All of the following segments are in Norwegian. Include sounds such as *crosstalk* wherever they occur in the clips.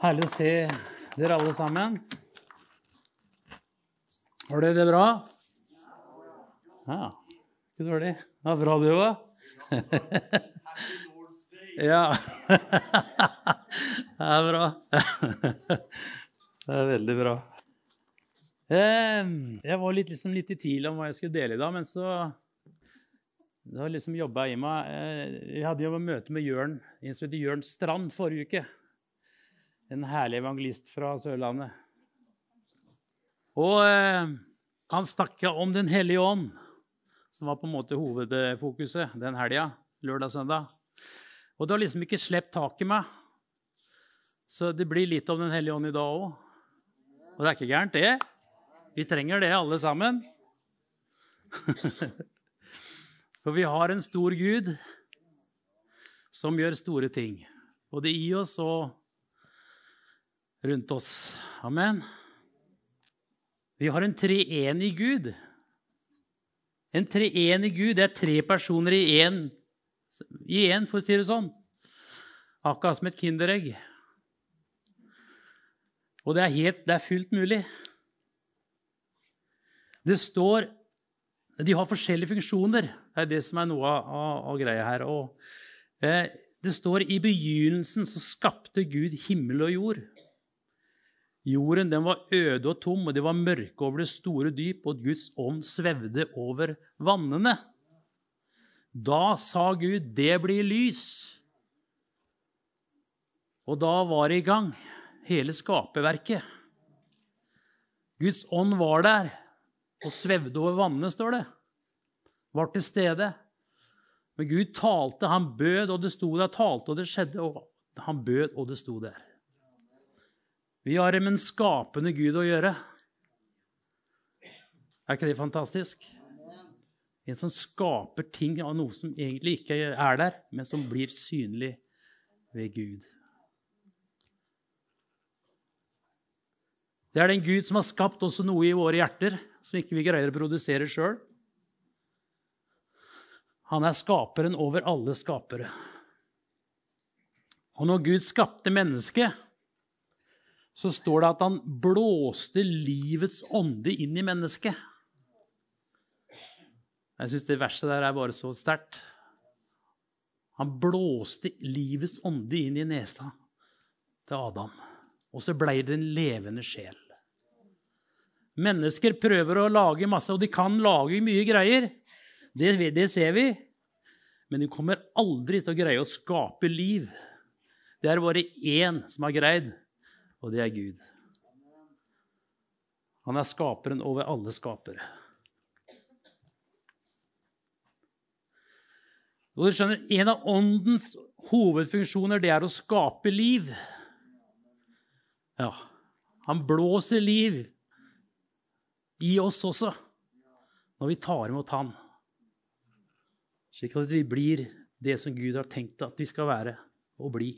Herlig å se dere alle sammen. Har dere det bra? Ja, ikke dårlig. Det var bra, du òg. *laughs* Ja. *laughs* Det er bra. Det er veldig bra. Eh, Jeg var litt, liksom, litt i tvil om hva jeg skulle dele i dag, men så Det har liksom jobba i meg. Eh, Jeg hadde jo møte med Jørn, en som heter Jørn Strand, forrige uke. En herlig evangelist fra Sørlandet. Og eh, han snakka om Den hellige ånd, som var på en måte hovedfokuset den helga. Lørdag-søndag. Og det har liksom ikke sluppet tak i meg. Så det blir litt om Den hellige ånd i dag òg. Og det er ikke gærent, det. Vi trenger det, alle sammen. *laughs* For vi har en stor Gud som gjør store ting. Både i oss og rundt oss. Amen. Vi har en treenig Gud. En treenig Gud det er tre personer i én, i én, for å si det sånn. Akkurat som et kinderegg. Og det er, helt, det er fullt mulig. Det står De har forskjellige funksjoner. Det er det som er noe av, av, av greia her. Og, eh, det står i begynnelsen så skapte Gud himmel og jord. Jorden den var øde og tom, og det var mørke over det store dyp, og Guds ånd svevde over vannene. Da sa Gud, 'Det blir lys'. Og da var det i gang, hele skaperverket. Guds ånd var der og svevde over vannene, står det. Var til stede. Men Gud talte, han bød, og det sto der. Talte, og det skjedde. Og han bød, og det sto der. Vi har med en skapende Gud å gjøre. Er ikke det fantastisk? En som skaper ting av noe som egentlig ikke er der, men som blir synlig ved Gud. Det er den Gud som har skapt også noe i våre hjerter som ikke vi greier å produsere sjøl. Han er skaperen over alle skapere. Og når Gud skapte mennesket, så står det at han blåste livets ånde inn i mennesket. Jeg syns det verset der er bare så sterkt. Han blåste livets ånde inn i nesa til Adam. Og så ble det en levende sjel. Mennesker prøver å lage masse, og de kan lage mye greier. Det, det ser vi. Men de kommer aldri til å greie å skape liv. Det er bare én som har greid, og det er Gud. Han er skaperen over alle skapere. Og du skjønner, En av åndens hovedfunksjoner det er å skape liv. Ja, Han blåser liv i oss også når vi tar imot Han. Slik at vi blir det som Gud har tenkt at vi skal være og bli.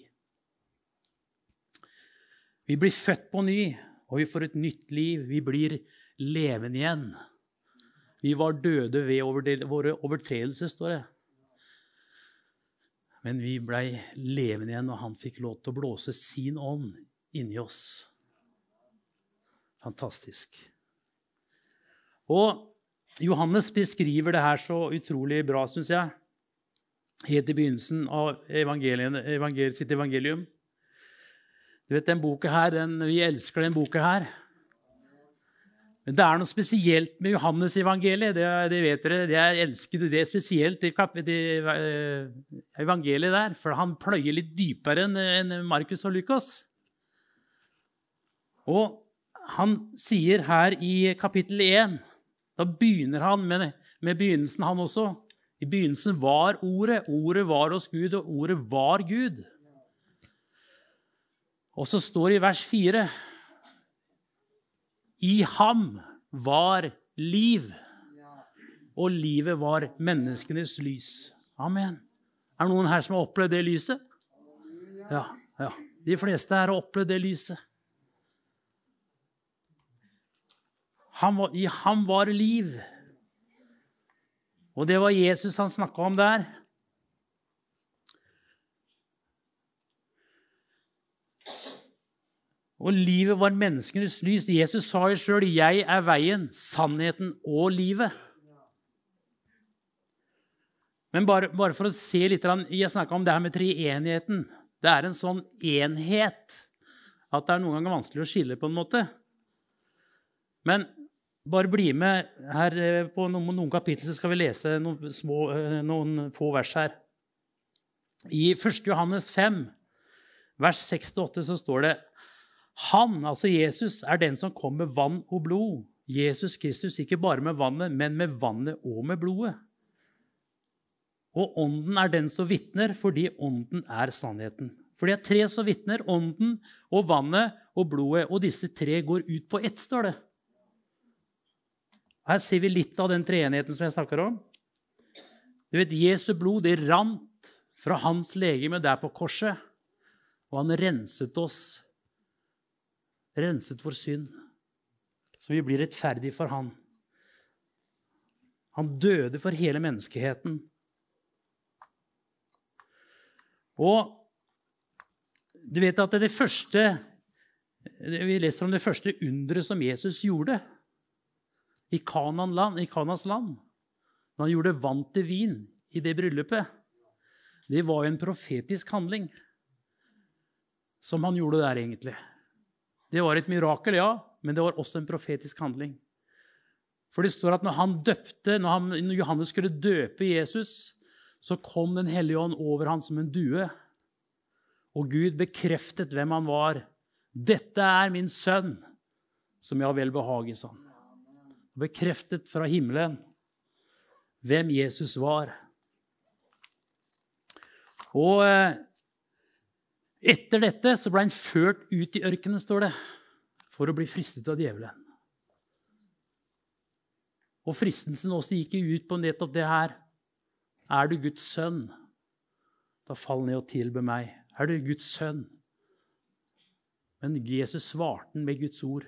Vi blir født på ny, og vi får et nytt liv. Vi blir levende igjen. Vi var døde ved våre overtredelser, står det. Men vi blei levende igjen, og han fikk lov til å blåse sin ånd inni oss. Fantastisk. Og Johannes beskriver det her så utrolig bra, syns jeg, helt i begynnelsen av evangeliet, sitt evangelium. Du vet, den boka her, den, Vi elsker den boka her. Men det er noe spesielt med Johannes-evangeliet. Det, det, vet dere. Jeg elsker det spesielt i evangeliet der, for han pløyer litt dypere enn Markus og Lukas. Og han sier her i kapittel 1 Da begynner han med, med begynnelsen, han også. I begynnelsen var Ordet. Ordet var hos Gud, og Ordet var Gud. Og så står det i vers 4 I ham var liv, og livet var menneskenes lys. Amen. Er det noen her som har opplevd det lyset? Ja. ja. De fleste her har opplevd det lyset. Han var, I ham var liv. Og det var Jesus han snakka om der. Og livet var menneskenes lys. Jesus sa jo sjøl 'Jeg er veien, sannheten og livet'. Men bare, bare for å se litt Jeg snakka om det her med treenigheten. Det er en sånn enhet at det er noen ganger vanskelig å skille på en måte. Men bare bli med her eh, på noen, noen kapitler, så skal vi lese noen, små, eh, noen få vers her. I 1. Johannes 5, vers 6-8, så står det Han, altså Jesus, er den som kom med vann og blod. Jesus Kristus ikke bare med vannet, men med vannet og med blodet. Og Ånden er den som vitner, fordi Ånden er sannheten. For det er tre som vitner, Ånden og vannet og blodet. Og disse tre går ut på ett, står det. Her ser vi litt av den treenigheten som jeg snakker om. Du vet, Jesu blod det rant fra hans legeme der på korset. Og han renset oss, renset for synd, så vi blir rettferdige for han. Han døde for hele menneskeheten. Og du vet at det det første Vi leser om det første underet som Jesus gjorde i Kanans land. I Kanas land. Han gjorde vann til vin i det bryllupet det var jo en profetisk handling som han gjorde der, egentlig. Det var et mirakel, ja, men det var også en profetisk handling. For det står at når han døpte, når, han, når Johannes skulle døpe Jesus, så kom Den hellige ånd over ham som en due. Og Gud bekreftet hvem han var. 'Dette er min sønn, som jeg har vel behag i', sa han. Bekreftet fra himmelen hvem Jesus var. Og eh, etter dette så ble han ført ut i ørkenen, står det, for å bli fristet av djevelen. Og fristelsen også gikk ut på nettopp det her. Er du Guds sønn, da fall ned og tilbe meg. Er du Guds sønn? Men Jesus svarte med Guds ord.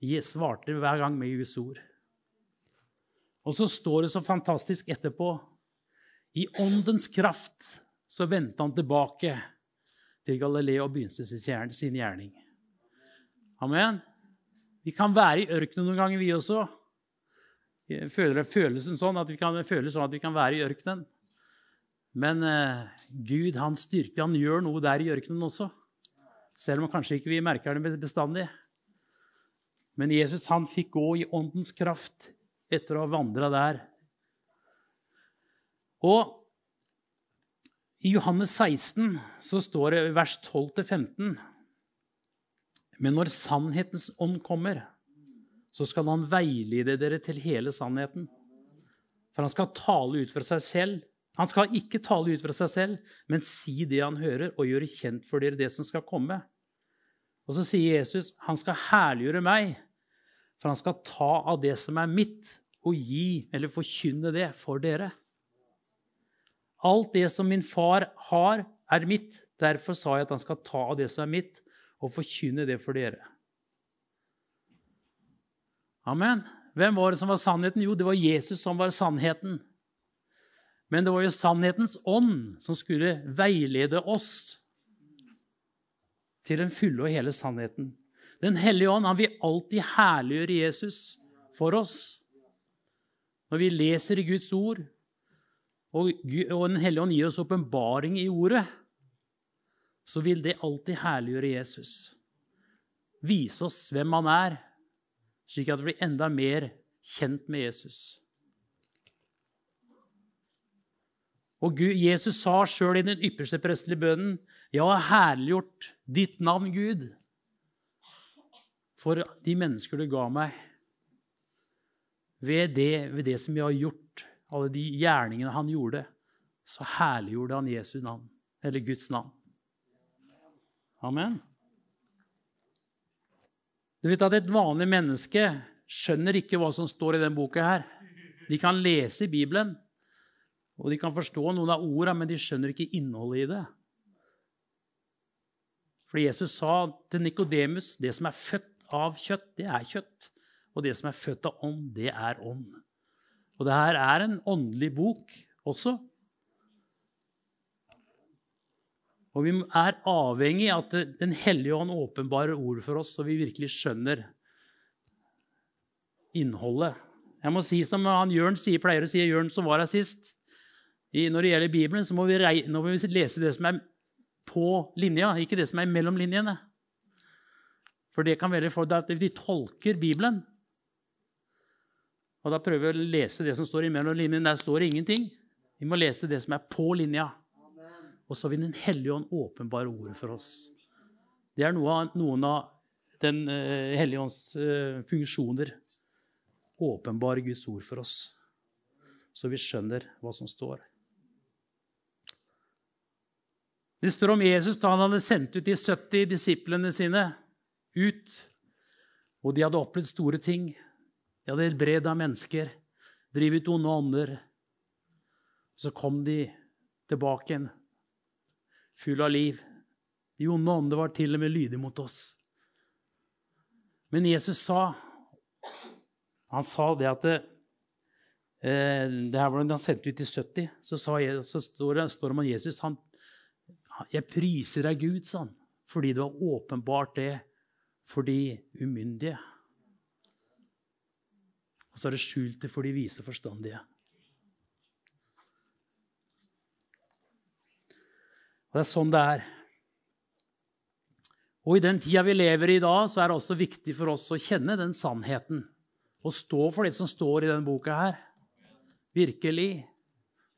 Jesus svarte hver gang med Guds ord. Og så står det så fantastisk etterpå i åndens kraft så vendte han tilbake til Galilea og begynte sin gjerning. Amen. Vi kan være i ørkenen noen ganger, vi også. Føler følelsen sånn at vi kan sånn at vi kan være i ørkenen. Men eh, Gud han styrker, han gjør noe der i ørkenen også. Selv om kanskje ikke vi merker det bestandig. Men Jesus han fikk gå i åndens kraft etter å ha vandra der og i Johannes 16 så står det vers 12-15 Men når sannhetens ånd kommer, så skal han veilede dere til hele sannheten. For han skal tale ut fra seg selv. Han skal ikke tale ut fra seg selv, men si det han hører, og gjøre kjent for dere det som skal komme. Og så sier Jesus, han skal herliggjøre meg, for han skal ta av det som er mitt, og gi, eller forkynne det, for dere. Alt det som min far har, er mitt. Derfor sa jeg at han skal ta av det som er mitt, og forkynne det for dere. Amen. Hvem var det som var sannheten? Jo, det var Jesus som var sannheten. Men det var jo sannhetens ånd som skulle veilede oss til den fulle og hele sannheten. Den hellige ånd han vil alltid herliggjøre Jesus for oss. Når vi leser i Guds ord, og, Den hellige ånd gir oss åpenbaring i ordet, så vil det alltid herliggjøre Jesus. Vise oss hvem han er, slik at vi blir enda mer kjent med Jesus. Og Gud, Jesus sa sjøl i den ypperste prestelige bønnen, 'Jeg har herliggjort ditt navn, Gud', for de mennesker du ga meg. Ved det, ved det som jeg har gjort alle de gjerningene han gjorde, så herliggjorde han Jesu navn, eller Guds navn. Amen. Du vet at Et vanlig menneske skjønner ikke hva som står i denne boka. her. De kan lese Bibelen, og de kan forstå noen av ordene, men de skjønner ikke innholdet i det. For Jesus sa til Nikodemus det som er født av kjøtt, det er kjøtt. Og det som er født av ånd, det er ånd. Og det her er en åndelig bok også. Og vi er avhengig av at Den hellige ånd åpenbarer ord for oss, så vi virkelig skjønner innholdet. Jeg må si som han Jørn sier, pleier å si, Jørn som var her sist. I, når det gjelder Bibelen, så må vi, rei, må vi lese det som er på linja, ikke det som er mellom linjene. For det kan være for at vi tolker Bibelen. Og da prøver vi å lese det som står imellom linjene. Der står det ingenting. Vi må lese det som er på linja. Og så vil Den hellige ånd åpenbare ordet for oss. Det er noe av, noen av Den uh, hellige ånds uh, funksjoner. Åpenbare Guds ord for oss, så vi skjønner hva som står. Det står om Jesus da han hadde sendt ut de 70 disiplene sine ut. Og de hadde opplevd store ting. De hadde helbreda mennesker, drivet onde ånder. Så kom de tilbake igjen, full av liv. De onde ånder var til og med lydige mot oss. Men Jesus sa han sa det at det, eh, det her var da han sendte ut i 70. Så, jeg, så står det om Jesus han, 'Jeg priser deg, Gud', sa han, 'fordi det var åpenbart det for de umyndige'. Og så er det skjult for de vise forstandige. Og Det er sånn det er. Og I den tida vi lever i i dag, så er det også viktig for oss å kjenne den sannheten. Og stå for det som står i denne boka her. Virkelig.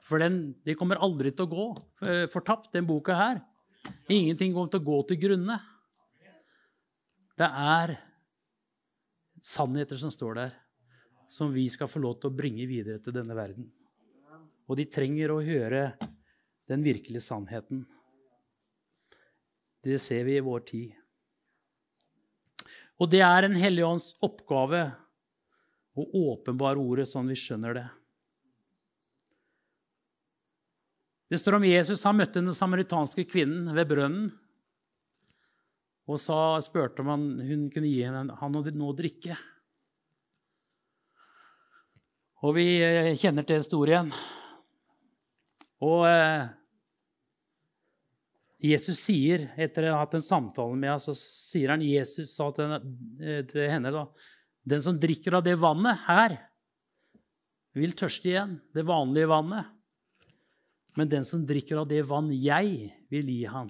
For den, det kommer aldri til å gå uh, fortapt, den boka her. Ingenting kommer til å gå til grunne. Det er sannheter som står der, som vi skal få lov til å bringe videre til denne verden. Og de trenger å høre den virkelige sannheten. Det ser vi i vår tid. Og det er en Helligånds oppgave å åpenbare ordet sånn vi skjønner det. Det står om Jesus han møtte den samaritanske kvinnen ved brønnen og sa, spurte om han, hun kunne gi han noe å drikke. Og vi eh, kjenner til historien. Og eh, Jesus sier, etter å ha hatt en samtale med henne, så sier han Jesus sa eh, til henne da, Den som drikker av det vannet her, vil tørste igjen. Det vanlige vannet. Men den som drikker av det vann jeg vil gi han,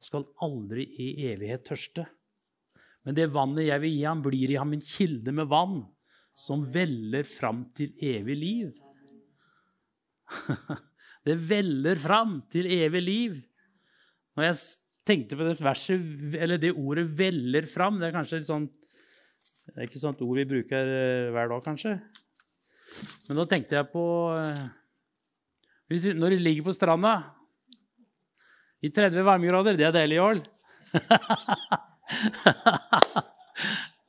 skal aldri i evighet tørste. Men det vannet jeg vil gi ham, blir i ham en kilde med vann som veller fram til evig liv. *laughs* det veller fram til evig liv. Når jeg tenkte på det verset, eller det ordet 'veller fram' Det er kanskje litt sånn Det er ikke sånt ord vi bruker eh, hver dag, kanskje. Men da tenkte jeg på du, Når du ligger på stranda i 30 varmegrader. Det er deilig, Jarl. *laughs*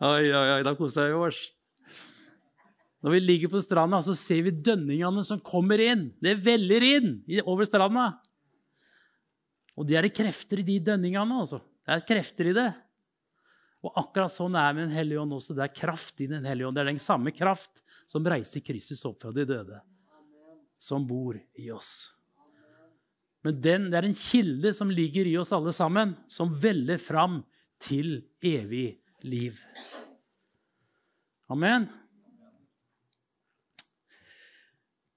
oi, oi, oi, da koser jeg oss. Når vi ligger på stranda, så ser vi dønningene som kommer inn. Det veller inn over stranda. Og det er det krefter i de dønningene. altså. Det er krefter i det. Og akkurat sånn er det med Den hellige ånd også. Det er kraft i Den hellige ånd. Det er den samme kraft som reiser Kristus opp fra de døde, som bor i oss. Men den, det er en kilde som ligger i oss alle sammen, som veller fram til evig liv. Amen.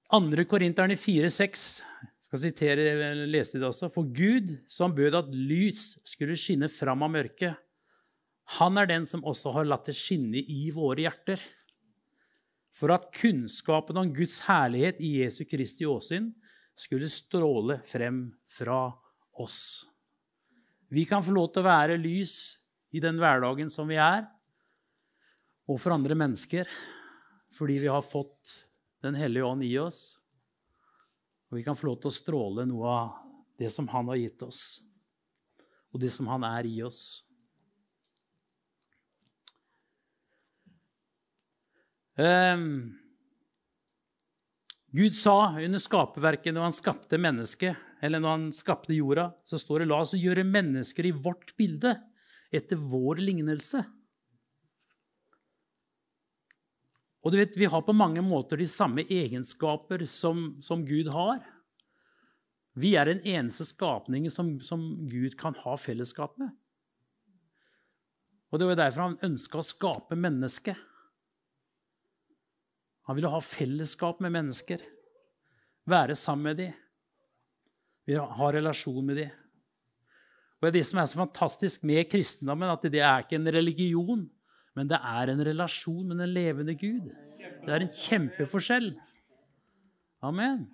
2. Korinterne 4,6 skal sitere, lese det også. For Gud, som bød at lys skulle skinne fram av mørket, han er den som også har latt det skinne i våre hjerter. For at kunnskapen om Guds herlighet i Jesu Kristi åsyn skulle stråle frem fra oss. Vi kan få lov til å være lys i den hverdagen som vi er, og for andre mennesker, fordi vi har fått Den hellige ånd i oss. Og vi kan få lov til å stråle noe av det som han har gitt oss, og det som han er i oss. Um, Gud sa under skaperverket når han skapte mennesket, eller når han skapte jorda, så står det 'la oss gjøre mennesker i vårt bilde, etter vår lignelse'. Og du vet, Vi har på mange måter de samme egenskaper som, som Gud har. Vi er den eneste skapningen som, som Gud kan ha fellesskap med. Og Det var derfor han ønska å skape mennesket. Han ville ha fellesskap med mennesker, være sammen med dem, ha relasjon med dem. Og Det som er så fantastisk med kristendommen, at det er ikke en religion, men det er en relasjon med den levende Gud. Det er en kjempeforskjell. Amen.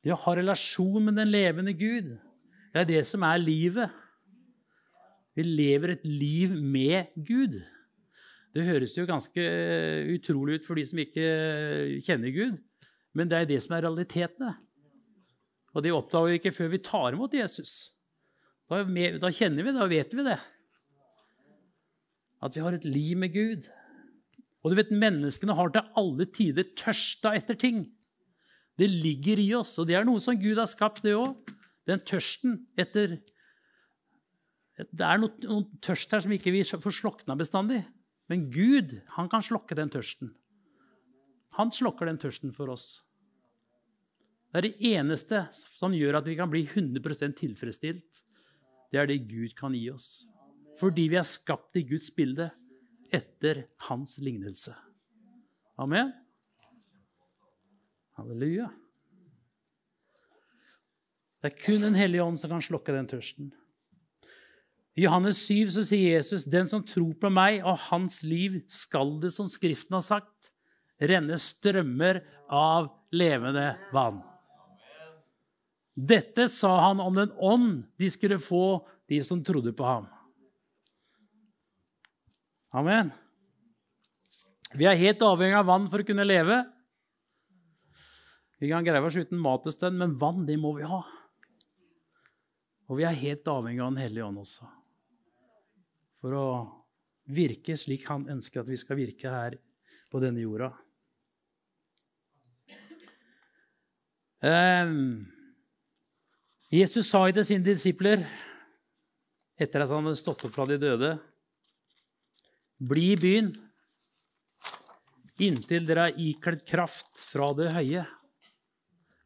Det å ha relasjon med den levende Gud, det er det som er livet. Vi lever et liv med Gud. Det høres jo ganske utrolig ut for de som ikke kjenner Gud, men det er det som er realitetene. Og det oppdager vi ikke før vi tar imot Jesus. Da, da kjenner vi det, da vet vi det. At vi har et liv med Gud. Og du vet, Menneskene har til alle tider tørsta etter ting. Det ligger i oss, og det er noe som Gud har skapt, det òg. Den tørsten etter Det er noe, noen tørst her som ikke vi får slokna bestandig. Men Gud han kan slokke den tørsten. Han slokker den tørsten for oss. Det er det eneste som gjør at vi kan bli 100% tilfredsstilt. Det er det Gud kan gi oss. Fordi vi er skapt i Guds bilde etter hans lignelse. Amen. Halleluja. Det er kun Den hellige ånd som kan slokke den tørsten. I Johannes 7 så sier Jesus, 'Den som tror på meg, og hans liv skal det, som Skriften har sagt, renne strømmer av levende vann'. Dette sa han om den ånd de skulle få, de som trodde på ham. Amen. Vi er helt avhengig av vann for å kunne leve. Vi kan greie oss uten mat en stund, men vann det må vi ha. Og vi er helt avhengig av Den hellige ånd også. For å virke slik han ønsker at vi skal virke her på denne jorda. Um, Jesus sa til sine disipler etter at han hadde stått opp fra de døde Bli i byen inntil dere er ikledd kraft fra det høye.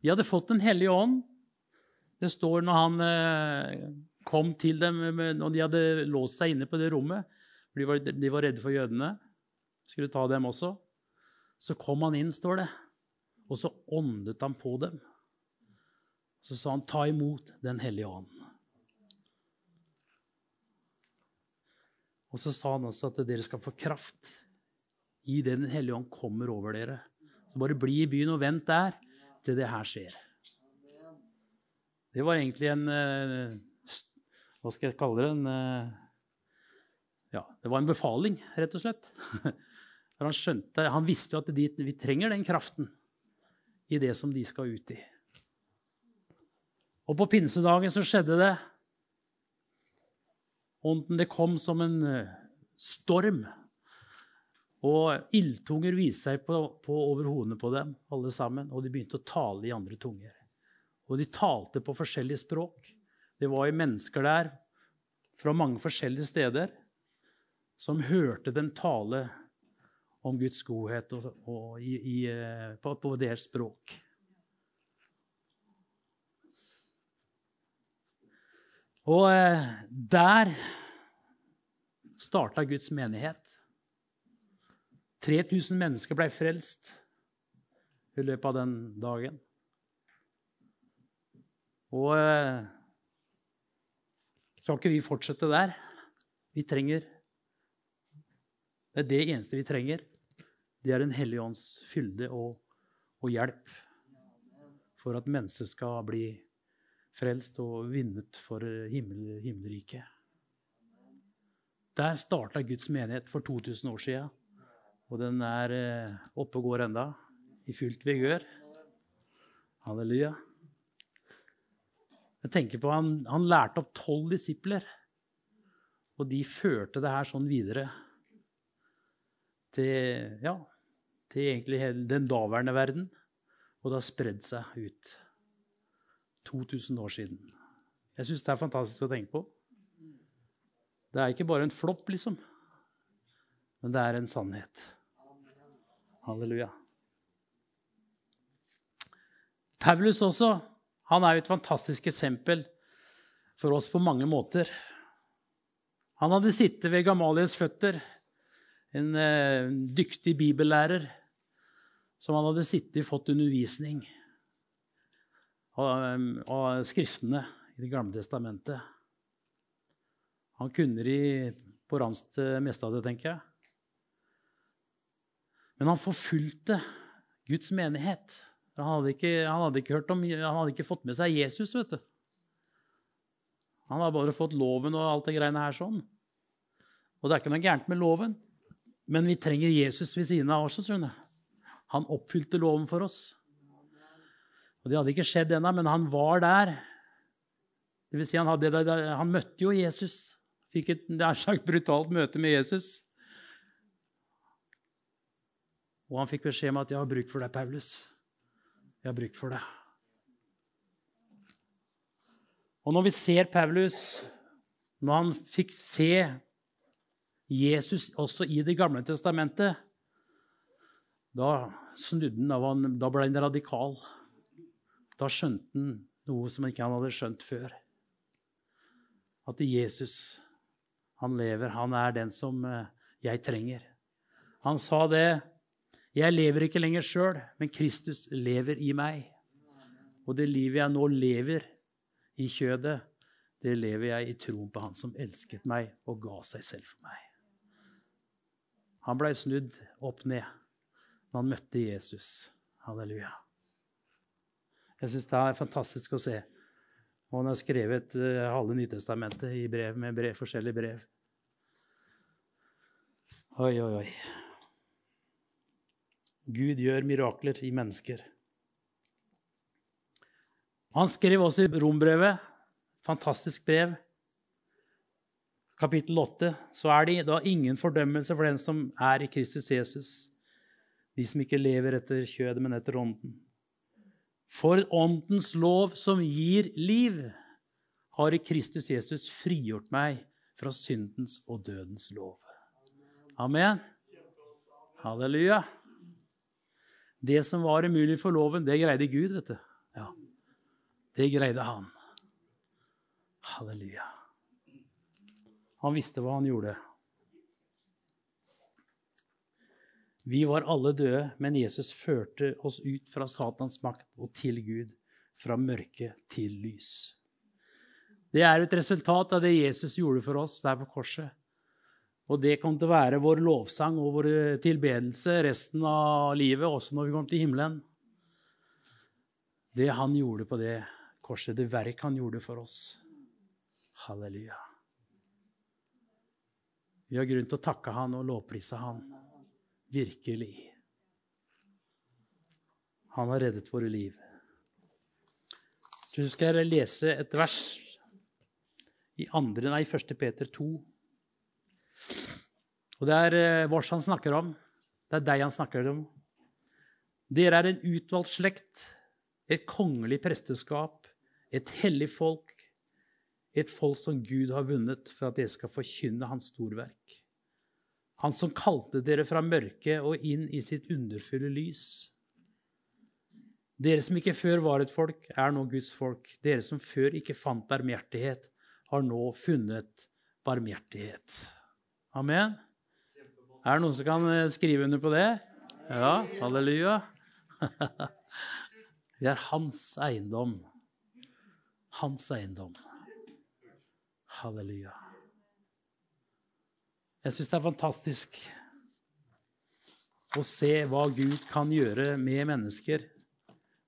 Vi hadde fått Den hellige ånd. Det står når han eh, kom til dem når de hadde låst seg inne på det rommet. De var, de var redde for jødene. Skulle ta dem også. Så kom han inn, står det, og så åndet han på dem. Så sa han, 'Ta imot Den hellige ånd'. Og så sa han også at dere skal få kraft i det Den hellige ånd kommer over dere. Så bare bli i byen og vent der til det her skjer. Det var egentlig en eh, Hva skal jeg kalle det? En, eh, ja, det var en befaling, rett og slett. *laughs* For han skjønte, han visste jo at de, vi trenger den kraften i det som de skal ut i. Og på pinsedagen så skjedde det. Ånden det kom som en eh, storm. Og ildtunger viste seg på, på over hodene på dem, alle sammen. Og de begynte å tale i andre tunger. Og de talte på forskjellige språk. Det var jo mennesker der fra mange forskjellige steder som hørte dem tale om Guds godhet og, og i, i, eh, på, på deres språk. Og eh, der starta Guds menighet. 3000 mennesker ble frelst i løpet av den dagen. Og eh, skal ikke vi fortsette der? Vi trenger Det er det eneste vi trenger. Det er Den hellige ånds fylde og, og hjelp for at mennesket skal bli frelst og vinnet for himmel, himmelriket. Der starta Guds menighet for 2000 år sia. Og den er eh, oppe og går enda, i fullt vigør. Halleluja. Jeg tenker på Han, han lærte opp tolv disipler. Og de førte det her sånn videre til, ja, til egentlig den daværende verden. Og det har spredd seg ut. 2000 år siden. Jeg syns det er fantastisk å tenke på. Det er ikke bare en flopp, liksom. Men det er en sannhet. Halleluja. Paulus også, Han er jo et fantastisk eksempel for oss på mange måter. Han hadde sittet ved Gamalies føtter, en eh, dyktig bibellærer som han hadde sittet og fått undervisning av, av skriftene i Det gamle testamentet. Han kunne de på rams det meste av det, tenker jeg. Men han forfulgte Guds menighet. Han hadde, ikke, han, hadde ikke om, han hadde, ikke, fått med seg Jesus, vet du. Han hadde bare fått loven og alt det greiene her sånn. Og det er ikke noe gærent med loven, men vi trenger Jesus ved siden av oss. Han oppfylte loven for oss. Og Det hadde ikke skjedd ennå, men han var der. Det vil si, han, hadde, han møtte jo Jesus. Fikk et er sagt brutalt møte med Jesus. Og han fikk beskjed om at 'jeg har bruk for deg, Paulus'. Jeg har bruk for deg. Og når vi ser Paulus, når han fikk se Jesus også i Det gamle testamentet, da snudde han, da ble han radikal. Da skjønte han noe som ikke han hadde skjønt før. At Jesus, han lever. Han er den som eh, jeg trenger. Han sa det. Jeg lever ikke lenger sjøl, men Kristus lever i meg. Og det livet jeg nå lever i kjødet, det lever jeg i troen på Han som elsket meg og ga seg selv for meg. Han blei snudd opp ned når han møtte Jesus. Halleluja. Jeg syns det er fantastisk å se. Og han har skrevet uh, halve Nytestamentet i brev med brev, forskjellige brev. Oi, oi, oi. Gud gjør mirakler i mennesker. Han skrev også i rombrevet, fantastisk brev, kapittel 8, så er det da ingen fordømmelse for den som er i Kristus Jesus, de som ikke lever etter kjødet, men etter ånden. For åndens lov som gir liv, har i Kristus Jesus frigjort meg fra syndens og dødens lov. Amen. Halleluja. Det som var umulig for loven, det greide Gud, vet du. Ja. Det greide han. Halleluja. Han visste hva han gjorde. Vi var alle døde, men Jesus førte oss ut fra Satans makt og til Gud, fra mørke til lys. Det er et resultat av det Jesus gjorde for oss der på korset. Og det kom til å være vår lovsang og vår tilbedelse resten av livet, også når vi kom til himmelen. Det han gjorde på det korset, det verk han gjorde for oss. Halleluja. Vi har grunn til å takke han og lovprise han. Virkelig. Han har reddet våre liv. Så skal jeg lese et vers i andre, nei, 1. Peter 2. Og det er eh, vårs han snakker om. Det er deg han snakker om. Dere er en utvalgt slekt, et kongelig presteskap, et hellig folk, et folk som Gud har vunnet for at dere skal forkynne hans storverk. Han som kalte dere fra mørket og inn i sitt underfulle lys. Dere som ikke før var et folk, er nå Guds folk. Dere som før ikke fant barmhjertighet, har nå funnet barmhjertighet. Amen. Er det noen som kan eh, skrive under på det? Ja, halleluja. *laughs* Vi er hans eiendom hans eiendom. Halleluja. Jeg syns det er fantastisk å se hva Gud kan gjøre med mennesker.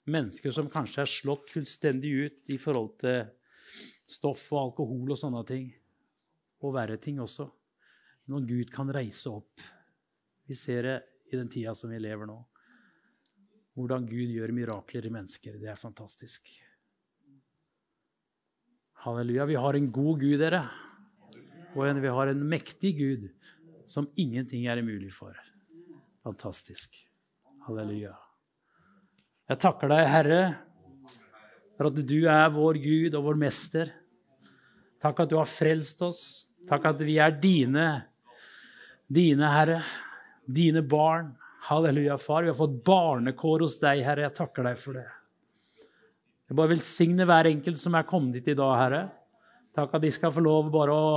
Mennesker som kanskje er slått fullstendig ut i forhold til stoff og alkohol og sånne ting. Og verre ting også. Når Gud kan reise opp. Vi ser det i den tida som vi lever nå. Hvordan Gud gjør mirakler i mennesker. Det er fantastisk. Halleluja. Vi har en god Gud, dere. Og vi har en mektig Gud som ingenting er umulig for. Fantastisk. Halleluja. Jeg takker deg, Herre, for at du er vår Gud og vår mester. Takk at du har frelst oss. Takk at vi er dine, dine, Herre. Dine barn. Halleluja, far. Vi har fått barnekår hos deg, Herre. Jeg takker deg for det. Jeg bare velsigner hver enkelt som er kommet hit i dag, Herre. Takk at de skal få lov bare å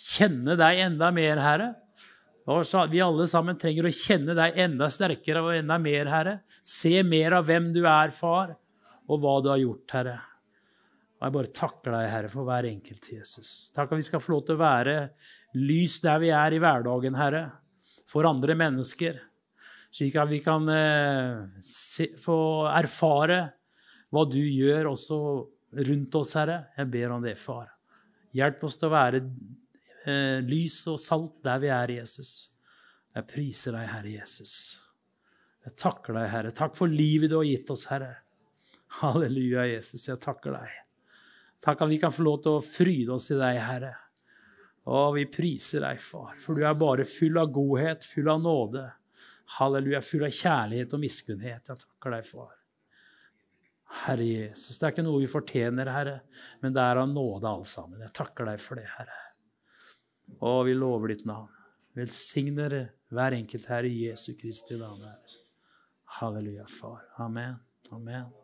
kjenne deg enda mer, Herre. Og vi alle sammen trenger å kjenne deg enda sterkere og enda mer, Herre. Se mer av hvem du er, far, og hva du har gjort, Herre. Og Jeg bare takker deg, Herre, for hver enkelt, Jesus. Takk at vi skal få lov til å være lys der vi er i hverdagen, Herre, for andre mennesker. Slik at vi kan eh, se, få erfare hva du gjør også rundt oss, Herre. Jeg ber om det, far. Hjelp oss til å være eh, lys og salt der vi er, Jesus. Jeg priser deg, Herre Jesus. Jeg takker deg, Herre. Takk for livet du har gitt oss, Herre. Halleluja, Jesus. Jeg takker deg. Takk at vi kan få lov til å fryde oss i deg, Herre. Å, vi priser deg, far, for du er bare full av godhet, full av nåde. Halleluja, full av kjærlighet og miskunnhet. Jeg takker deg, far. Herre Jesus, det er ikke noe vi fortjener, Herre, men det er av nåde alle sammen. Jeg takker deg for det, Herre. Og vi lover ditt navn. Velsigner hver enkelt her i Jesu Kristi navn. Halleluja, far. Amen. Amen.